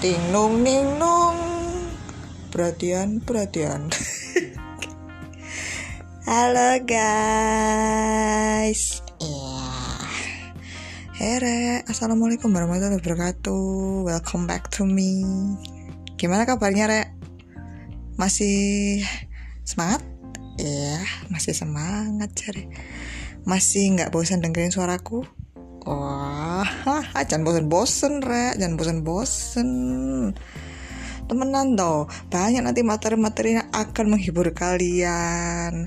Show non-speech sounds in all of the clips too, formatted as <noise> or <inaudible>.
ting nung ning nung perhatian perhatian <laughs> halo guys ya Here, assalamualaikum warahmatullahi wabarakatuh. Welcome back to me. Gimana kabarnya, Rek? Masih semangat? Iya, masih semangat, cari. Masih nggak bosan dengerin suaraku? Wah, <laughs> jangan bosen-bosen, Rek. Jangan bosen-bosen. Temenan dong, banyak nanti materi-materi yang akan menghibur kalian.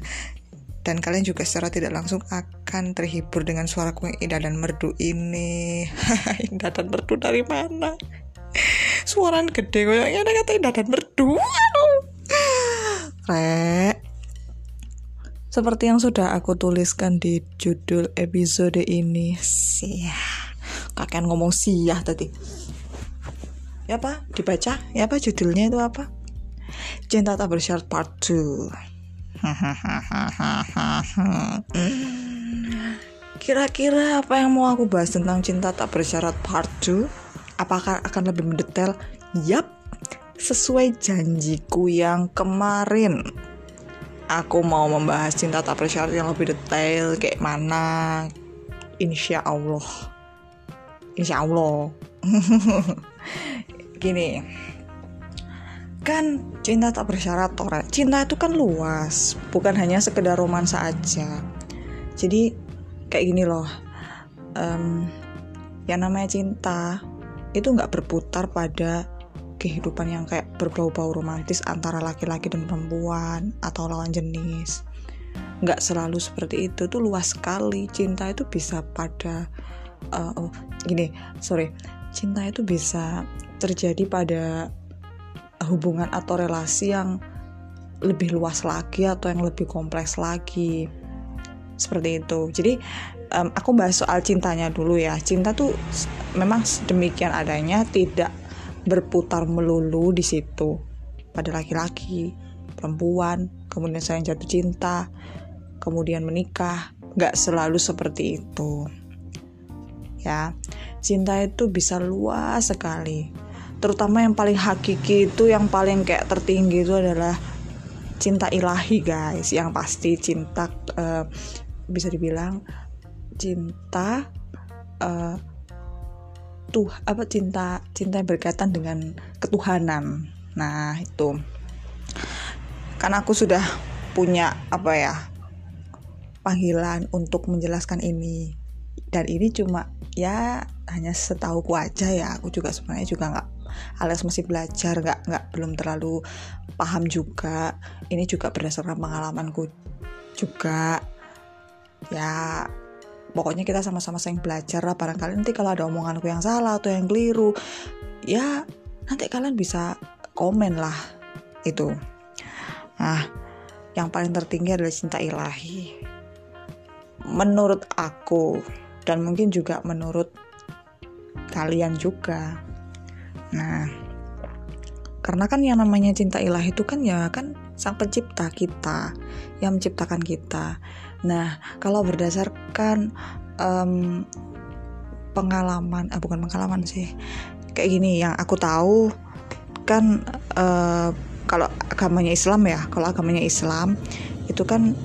Dan kalian juga secara tidak langsung akan terhibur dengan suaraku yang indah dan merdu ini. <laughs> Indah dan merdu dari mana? Suara gede kayaknya ada kata indah dan merdu. Rek seperti yang sudah aku tuliskan di judul episode ini. Sih kakek ngomong siah tadi. Ya apa dibaca? Ya apa judulnya itu apa? Cinta tak bersyarat part 2 <laughs> Kira-kira apa yang mau aku bahas tentang cinta tak bersyarat part 2? Apakah akan lebih mendetail? Yap, sesuai janjiku yang kemarin. Aku mau membahas cinta tak bersyarat yang lebih detail kayak mana. Insya Allah. Insya Allah. <laughs> Gini, kan cinta tak bersyarat Tora. cinta itu kan luas bukan hanya sekedar romansa aja jadi kayak gini loh um, yang namanya cinta itu nggak berputar pada kehidupan yang kayak berbau-bau romantis antara laki-laki dan perempuan atau lawan jenis. Nggak selalu seperti itu tuh luas sekali. Cinta itu bisa pada uh, oh gini sorry. Cinta itu bisa terjadi pada hubungan atau relasi yang lebih luas lagi atau yang lebih kompleks lagi. Seperti itu. Jadi um, aku bahas soal cintanya dulu ya. Cinta tuh memang demikian adanya tidak berputar melulu di situ. Pada laki-laki perempuan kemudian saya jatuh cinta kemudian menikah. Nggak selalu seperti itu. Ya cinta itu bisa luas sekali. Terutama yang paling hakiki itu yang paling kayak tertinggi itu adalah cinta ilahi guys. Yang pasti cinta uh, bisa dibilang cinta uh, tuh apa cinta cinta yang berkaitan dengan ketuhanan. Nah itu. Karena aku sudah punya apa ya panggilan untuk menjelaskan ini. Dan ini cuma ya hanya setahu ku aja ya. Aku juga sebenarnya juga nggak alias masih belajar nggak nggak belum terlalu paham juga. Ini juga berdasarkan pengalamanku juga. Ya pokoknya kita sama-sama sering belajar lah barangkali. Nanti kalau ada omonganku yang salah atau yang keliru ya nanti kalian bisa komen lah itu. Nah yang paling tertinggi adalah cinta ilahi. Menurut aku dan mungkin juga menurut kalian juga. Nah, karena kan yang namanya cinta ilahi itu kan ya kan sang pencipta kita yang menciptakan kita. Nah, kalau berdasarkan um, pengalaman, eh, bukan pengalaman sih, kayak gini yang aku tahu kan uh, kalau agamanya Islam ya, kalau agamanya Islam itu kan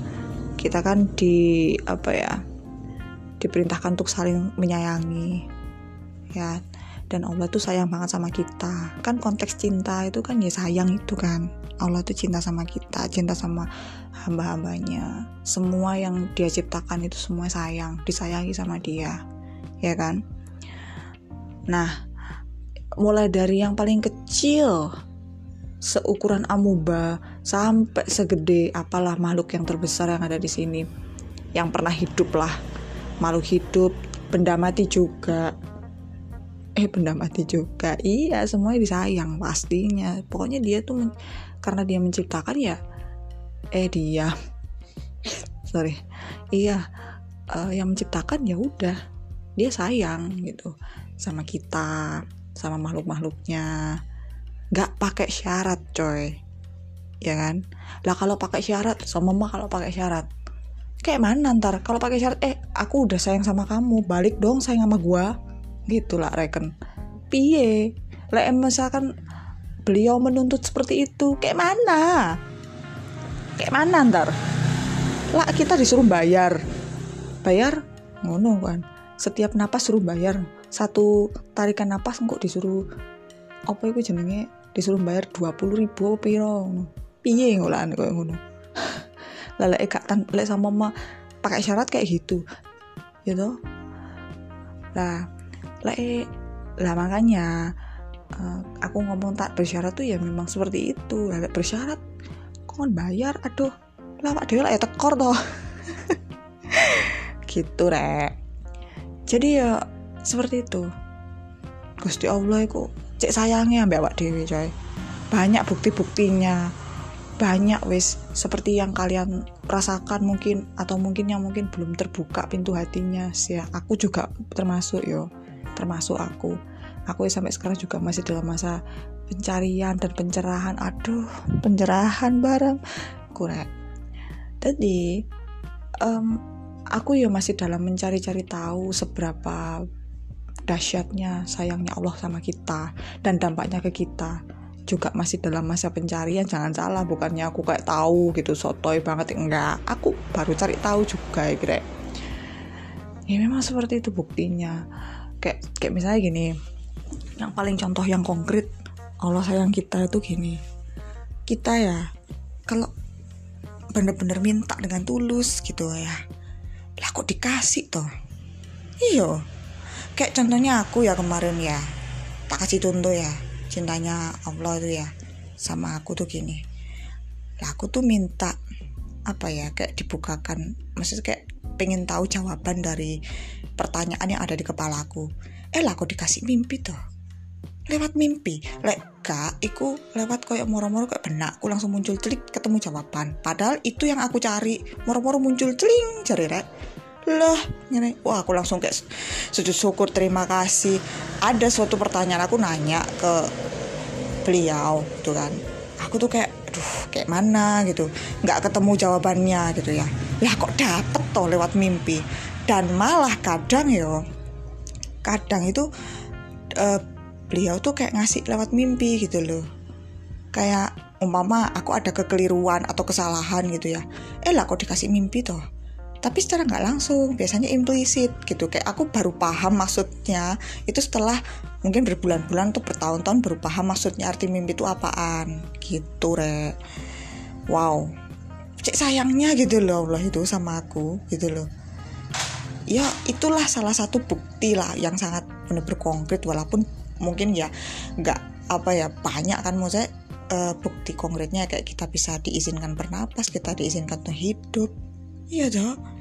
kita kan di apa ya diperintahkan untuk saling menyayangi ya. Dan Allah tuh sayang banget sama kita. Kan konteks cinta itu kan ya sayang itu kan. Allah tuh cinta sama kita cinta sama hamba-hambanya. Semua yang dia ciptakan itu semua sayang disayangi sama dia ya kan? Nah mulai dari yang paling kecil seukuran amuba sampai segede apalah makhluk yang terbesar yang ada di sini yang pernah hidup lah. Makhluk hidup benda mati juga. Eh benda mati juga. Iya semuanya disayang pastinya. Pokoknya dia tuh karena dia menciptakan ya eh dia. Sorry. Iya uh, yang menciptakan ya udah. Dia sayang gitu sama kita sama makhluk-makhluknya. Nggak pakai syarat coy. Ya kan? Lah kalau pakai syarat sama mama kalau pakai syarat. Kayak mana ntar? Kalau pakai syarat eh aku udah sayang sama kamu balik dong sayang sama gua. Gitulah reken piye? Lek misalkan beliau menuntut seperti itu kayak mana kayak mana ntar? Lah kita disuruh bayar. Bayar? Ngono kan. Setiap napas suruh bayar. Satu tarikan napas kok disuruh apa itu jenenge? Disuruh bayar dua puluh ribu piro piye ngolah kok ngono? <laughs> Lele gak tan lek sama mama pakai syarat kayak gitu gitu lah lek lah makanya uh, aku ngomong tak bersyarat tuh ya memang seperti itu. Lek bersyarat kon bayar. Aduh lah pak dewa lah ya tekor toh. <laughs> Gitu rek. Jadi ya seperti itu. Gusti Allah itu cek sayangnya mbak awak dewi coy. Banyak bukti-buktinya. Banyak wis seperti yang kalian rasakan mungkin atau mungkin yang mungkin belum terbuka pintu hatinya. Sih aku juga termasuk yo. Termasuk aku. Aku sampai sekarang juga masih dalam masa pencarian dan pencerahan. Aduh pencerahan bareng kurang jadi um, aku ya masih dalam mencari-cari tahu seberapa dahsyatnya sayangnya Allah sama kita dan dampaknya ke kita. Juga masih dalam masa pencarian jangan salah bukannya aku kayak tahu gitu sotoy banget. Enggak aku baru cari tahu juga ya kira ya memang seperti itu buktinya. Kayak kayak misalnya gini yang paling contoh yang konkret Allah sayang kita itu gini. Kita ya kalau bener-bener minta dengan tulus gitu ya. Lah kok dikasih toh? Iyo kayak contohnya aku ya kemarin ya. Tak kasih contoh ya cintanya Allah itu ya sama aku tuh gini. Lah aku tuh minta apa ya kayak dibukakan maksudnya kayak pengen tahu jawaban dari pertanyaan yang ada di kepalaku eh lah aku dikasih mimpi tuh lewat mimpi. Lek gak iku lewat koyok moro-moro kayak benak aku langsung muncul celik ketemu jawaban. Padahal itu yang aku cari. Moro-moro muncul celing cari rek. Loh ini wah aku langsung kayak sujud syukur terima kasih. Ada suatu pertanyaan aku nanya ke beliau tuh kan. Aku tuh kayak aduh kayak mana? gitu. Nggak ketemu jawabannya gitu ya. Lah kok dapet toh lewat mimpi? Dan malah kadang yo kadang itu uh, beliau tuh kayak ngasih lewat mimpi gitu loh. Kayak umpama aku ada kekeliruan atau kesalahan gitu ya eh lah kok dikasih mimpi toh? Tapi secara nggak langsung biasanya implisit gitu. Kayak aku baru paham maksudnya itu setelah mungkin berbulan-bulan atau bertahun-tahun baru paham maksudnya arti mimpi itu apaan. Gitu re wow. Cek sayangnya gitu loh Allah itu sama aku gitu loh. Ya itulah salah satu bukti lah yang sangat benar-benar konkret walaupun mungkin ya nggak apa ya banyak kan maksudnya uh, bukti konkretnya kayak kita bisa diizinkan bernapas kita diizinkan untuk hidup. Iya dong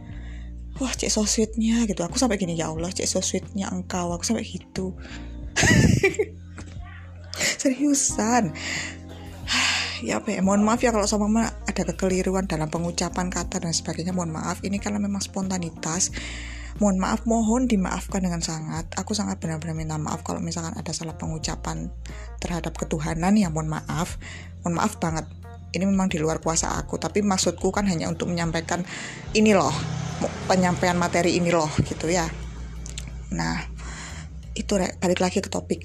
wah cek so sweetnya gitu. Aku sampai gini ya Allah cek so sweetnya engkau. Aku sampai gitu. <laughs> Seriusan? Ya apa ya mohon maaf ya kalau sama mama ada kekeliruan dalam pengucapan kata dan sebagainya. Mohon maaf ini karena memang spontanitas mohon maaf mohon dimaafkan dengan sangat. Aku sangat benar-benar minta maaf kalau misalkan ada salah pengucapan terhadap ketuhanan. Ya mohon maaf. Mohon maaf banget. Ini memang di luar kuasa aku tapi maksudku kan hanya untuk menyampaikan ini loh. Penyampaian materi ini loh gitu ya. Nah itu rek. Balik lagi ke topik.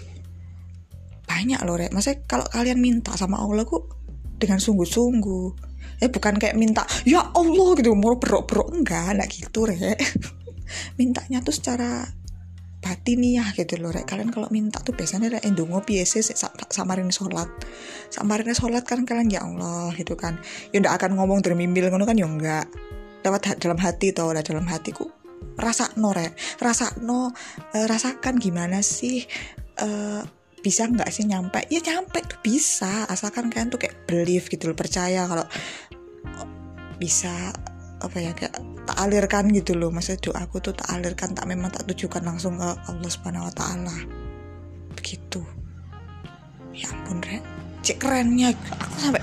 Banyak loh rek. Maksudnya kalau kalian minta sama Allah ku dengan sungguh-sungguh. Eh bukan kayak minta ya Allah gitu. Mau berok-berok. Enggak enggak gitu rek mintanya tuh secara batiniah gitu loh. Rek kalian kalau minta tuh biasanya ada endungo biasa samarin sholat. Samarin sholat kan kalian ya Allah gitu kan. Ya ndak akan ngomong dari mimbil ngono kan ya enggak lewat dalam hati tau lah dalam hatiku. Rasa no rek. Rasa no uh, rasakan gimana sih uh, bisa nggak sih nyampe? Ya nyampe tuh bisa asalkan kalian tuh kayak believe gitu loh percaya kalau bisa apa ya kayak tak alirkan gitu loh. Maksud doaku tuh tak alirkan tak memang tak tujukan langsung ke Allah subhanahu wa taala. Begitu. Ya ampun Ren cek kerennya. Aku sampai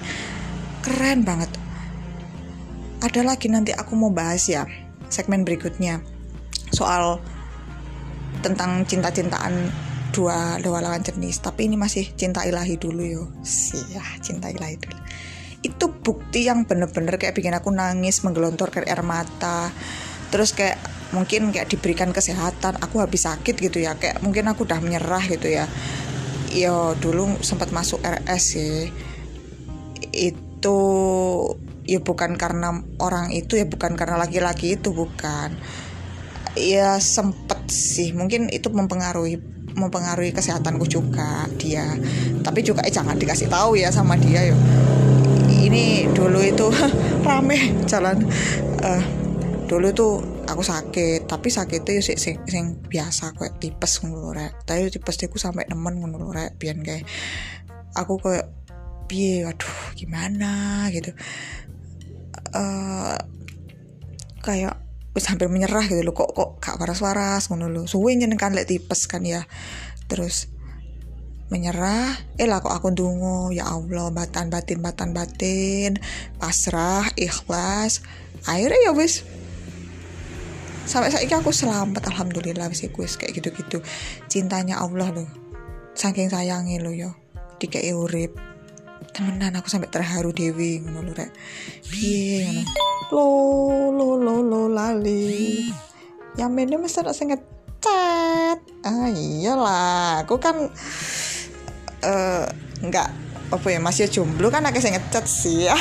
keren banget. Ada lagi nanti aku mau bahas ya segmen berikutnya. Soal tentang cinta-cintaan dua dua lawan jenis. Tapi ini masih cinta ilahi dulu yo. Sih ya cinta ilahi dulu itu bukti yang bener-bener kayak bikin aku nangis menggelontorkan air mata. Terus kayak mungkin kayak diberikan kesehatan aku habis sakit gitu ya. Kayak mungkin aku udah menyerah gitu ya. Yo dulu sempat masuk RS sih itu ya bukan karena orang itu ya bukan karena laki-laki itu bukan. Ya sempet sih mungkin itu mempengaruhi mempengaruhi kesehatanku juga dia. Tapi juga eh jangan dikasih tahu ya sama dia yo ini dulu itu <laughs> rame jalan. Uh, dulu tuh aku sakit tapi sakitnya sih sing, sing biasa kayak tipes ngono rek. Tapi tipes aku sampai nemen ngono rek biar kayak aku kayak piye? Aduh gimana? gitu. Uh, kayak hampir menyerah gitu loh kok kok gak waras-waras? ngono lho. Suwe kan lek tipes kan ya. Terus menyerah. Eh lah kok aku dungo ya Allah batan batin batan batin. Pasrah ikhlas. Akhirnya ya wis. Sampai saat ini aku selamat alhamdulillah wis wis kayak gitu-gitu. Cintanya Allah loh saking sayangnya lo yo dikai urip. Temenan aku sampai terharu dewi ngono rek. Piye lo lo lo lo lali. Yang ini mesti sing ngecat. Ah iyalah aku kan uh, apa ya masih jomblo kan aku sing ngecat sih ya.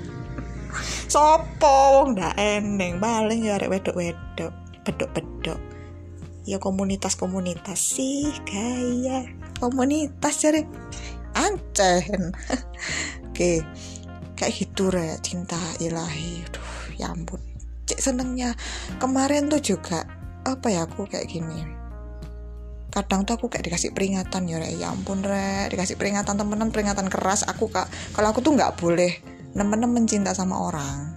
<laughs> Sopo wong ndak eneng paling ya wedok-wedok pedok-pedok ya komunitas-komunitas sih gaya komunitas jadi ancen. <laughs> Oke kayak gitu re cinta ilahi. Aduh, ya ampun. Cek senengnya kemarin tuh juga apa ya aku kayak gini kadang tuh aku kayak dikasih peringatan ya re ya ampun re dikasih peringatan temenan peringatan keras aku kak. Kalau aku tuh nggak boleh nemen-nemen cinta sama orang.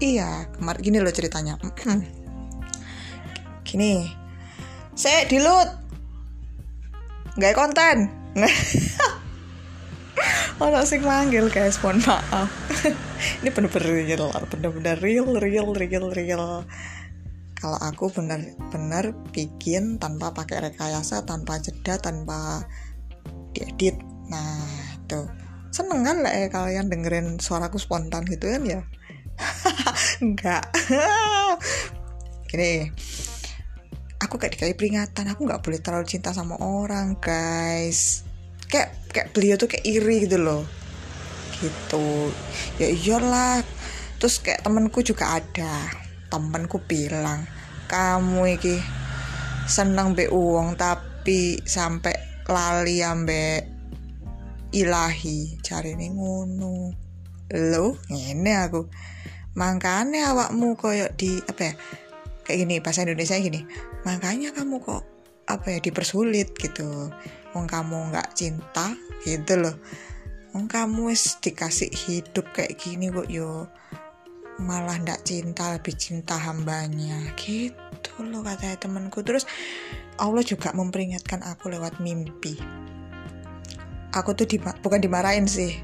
Iya kemarin gini loh ceritanya. <clears throat> Gini. Saya dilut. Nggak konten. <laughs> Ono sing manggil guys, mohon maaf. <laughs> Ini bener-bener real, bener-bener real, real, real, real. Kalau aku bener-bener bikin tanpa pakai rekayasa, tanpa jeda, tanpa diedit. Nah, tuh seneng kan lah ya kalian dengerin suaraku spontan gitu kan ya? <laughs> Enggak. <laughs> Gini aku kayak dikasih peringatan aku nggak boleh terlalu cinta sama orang guys. Kayak kayak beliau tuh kayak iri gitu loh. Gitu. Ya iyalah. Terus kayak temenku juga ada temenku bilang kamu iki seneng be uang tapi sampai lali ambek ilahi. Cari nih ngono. Lo ini aku. Makanya awakmu koyok di apa ya kayak gini bahasa Indonesia gini makanya kamu kok apa ya dipersulit gitu. Wong kamu nggak cinta gitu loh. Wong kamu wis dikasih hidup kayak gini kok yo malah ndak cinta lebih cinta hambanya. Gitu loh katanya temanku. Terus Allah juga memperingatkan aku lewat mimpi. Aku tuh di, bukan dimarahin sih.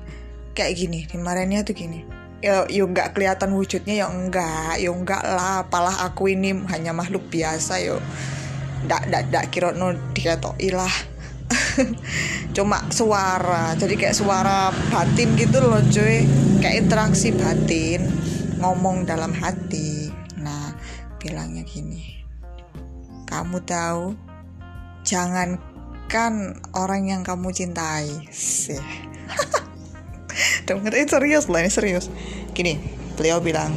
Kayak gini dimarahinnya tuh gini. Ya yo nggak kelihatan wujudnya ya enggak yo enggak lah. Apalah aku ini hanya makhluk biasa yo ndak ndak ndak kira no dikatoi lah. <laughs> Cuma suara jadi kayak suara batin gitu loh cuy. Kayak interaksi batin ngomong dalam hati. Nah bilangnya gini kamu tahu jangan kan orang yang kamu cintai sih. <laughs> Denger ini serius lah ini serius. Gini beliau bilang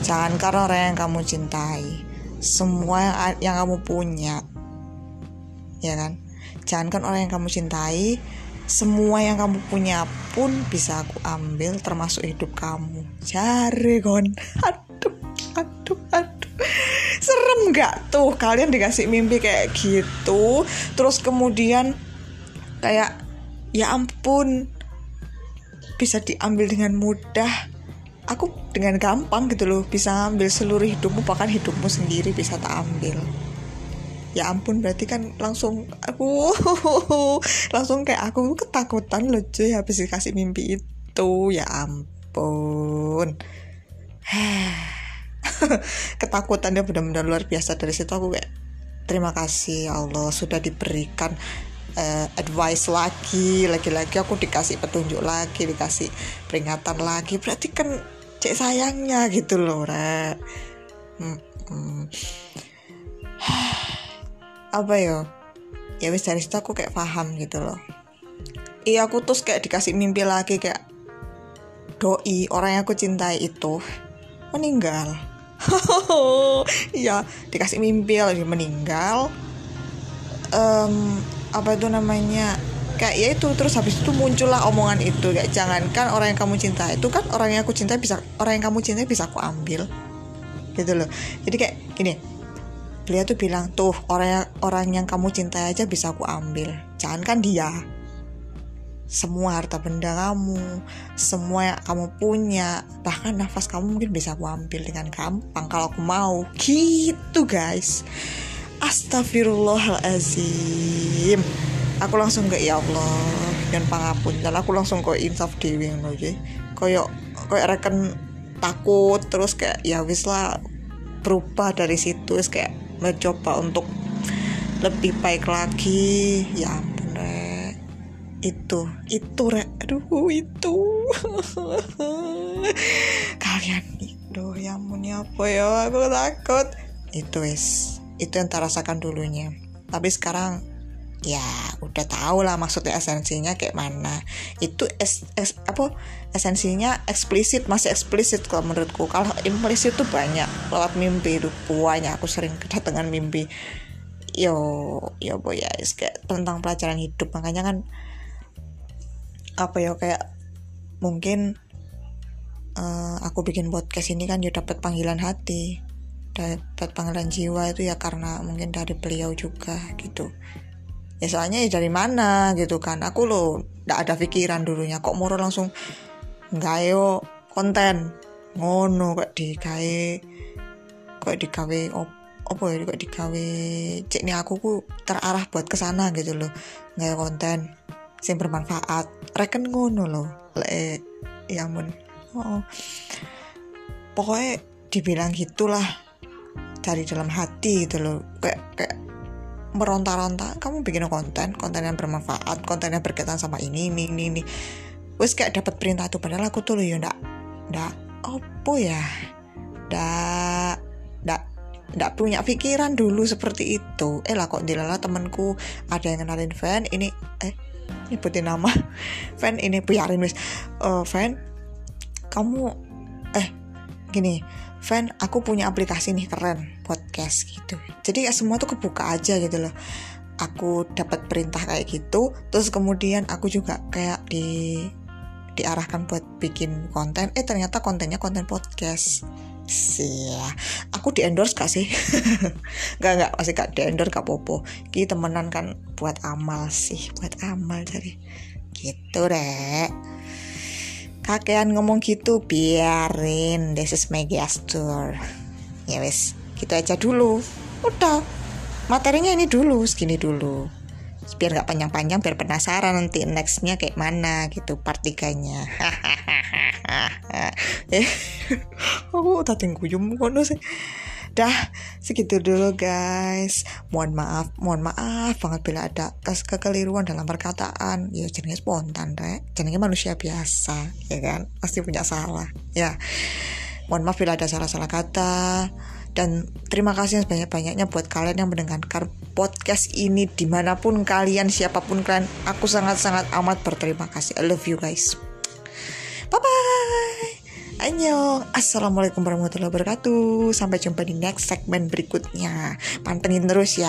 jangan karena orang yang kamu cintai semua yang, yang kamu punya ya kan? Jangan kan orang yang kamu cintai semua yang kamu punya pun bisa aku ambil termasuk hidup kamu. Cari kon aduh aduh aduh. Serem nggak tuh kalian dikasih mimpi kayak gitu? Terus kemudian kayak ya ampun bisa diambil dengan mudah. Aku dengan gampang gitu loh bisa ambil seluruh hidupmu bahkan hidupmu sendiri bisa tak ambil ya ampun berarti kan langsung aku <laughs> langsung kayak aku ketakutan loh cuy habis dikasih mimpi itu. Ya ampun. <sighs> Ketakutannya benar-benar luar biasa. Dari situ aku kayak terima kasih ya Allah sudah diberikan uh, advice lagi. Lagi-lagi aku dikasih petunjuk lagi dikasih peringatan lagi. Berarti kan cek sayangnya gitu loh re hmm, hmm. <sighs> apa ya? Ya wis dari situ aku kayak paham gitu loh. Iya aku terus kayak dikasih mimpi lagi kayak doi orang yang aku cintai itu meninggal. <laughs> Iya dikasih mimpi lagi meninggal. Um, apa itu namanya? Kayak ya itu terus habis itu muncullah omongan itu kayak jangankan orang yang kamu cinta itu kan orang yang aku cintai bisa orang yang kamu cintai bisa aku ambil. Gitu loh. Jadi kayak gini beliau tuh bilang tuh orang yang orang yang kamu cintai aja bisa aku ambil jangan kan dia semua harta benda kamu, semua yang kamu punya, bahkan nafas kamu mungkin bisa aku ambil dengan gampang kalau aku mau. Gitu guys. Astagfirullahalazim. Aku langsung ke ya Allah dan pangapun dan aku langsung ke insaf dewi ngono iki. Koyo koyo reken takut terus kayak ya wis lah berubah dari situ kayak mencoba untuk lebih baik lagi. Ya itu itu re aduh itu. <laughs> Kalian itu yang punya apa ya aku takut. Itu es itu yang terasakan dulunya. Tapi sekarang ya udah tau lah maksudnya esensinya kayak mana. Itu es, es apa esensinya eksplisit masih eksplisit kalau menurutku. Kalau implisit tuh banyak lewat mimpi itu banyak aku sering kedatangan mimpi. Yo yo boy ya kayak tentang pelajaran hidup. Makanya kan apa ya kayak mungkin uh, aku bikin podcast ini kan ya dapat panggilan hati. Dapat panggilan jiwa itu ya karena mungkin dari beliau juga gitu ya soalnya ya dari mana? Gitu kan. Aku loh nggak ada pikiran dulunya. Kok moro langsung nggak yo konten. Ngono kok digawe kok digawe op apa ya kok digawe cek nih aku ku terarah buat ke sana gitu loh. Nggak konten sing bermanfaat. Reken ngono loh. Le ya mun oh. pokoknya dibilang gitulah dari dalam hati gitu loh. Kayak kayak meronta-ronta kamu bikin konten konten yang bermanfaat konten yang berkaitan sama ini ini ini, ini. wes kayak dapat perintah tuh padahal aku tuh loh ya ndak ndak opo ya? Ndak ndak ndak punya pikiran dulu seperti itu. Eh lah kok dilala temanku ada yang kenalin fan ini eh nyebutin nama <laughs> fan ini biarin wis. Uh, fan kamu eh gini fan aku punya aplikasi nih keren podcast gitu. Jadi ya semua tuh kebuka aja gitu loh. Aku dapat perintah kayak gitu terus kemudian aku juga kayak di diarahkan buat bikin konten. Eh ternyata kontennya konten podcast. Sih ya aku di endorse gak sih? <laughs> Nggak nggak masih gak di endorse gak popo. Kita temenan kan buat amal sih buat amal dari. Gitu rek kakean ngomong gitu biarin. This is my gesture ya wes gitu aja dulu. Udah materinya ini dulu segini dulu. Biar gak panjang-panjang biar penasaran nanti nextnya kayak mana gitu part tiganya. <laughs> Eh aku tadi guyum kono sih dah segitu dulu guys. Mohon maaf mohon maaf banget bila ada kekeliruan dalam perkataan. Ya jenenge spontan rek. Jenenge manusia biasa ya kan? Pasti punya salah ya. Mohon maaf bila ada salah-salah kata. Dan terima kasih sebanyak-banyaknya buat kalian yang mendengarkan podcast ini di mana pun kalian siapa pun kalian. Aku sangat-sangat amat berterima kasih. I love you guys. Bye bye Annyeong. Assalamualaikum warahmatullahi wabarakatuh. Sampai jumpa di next segmen berikutnya. Pantengin terus ya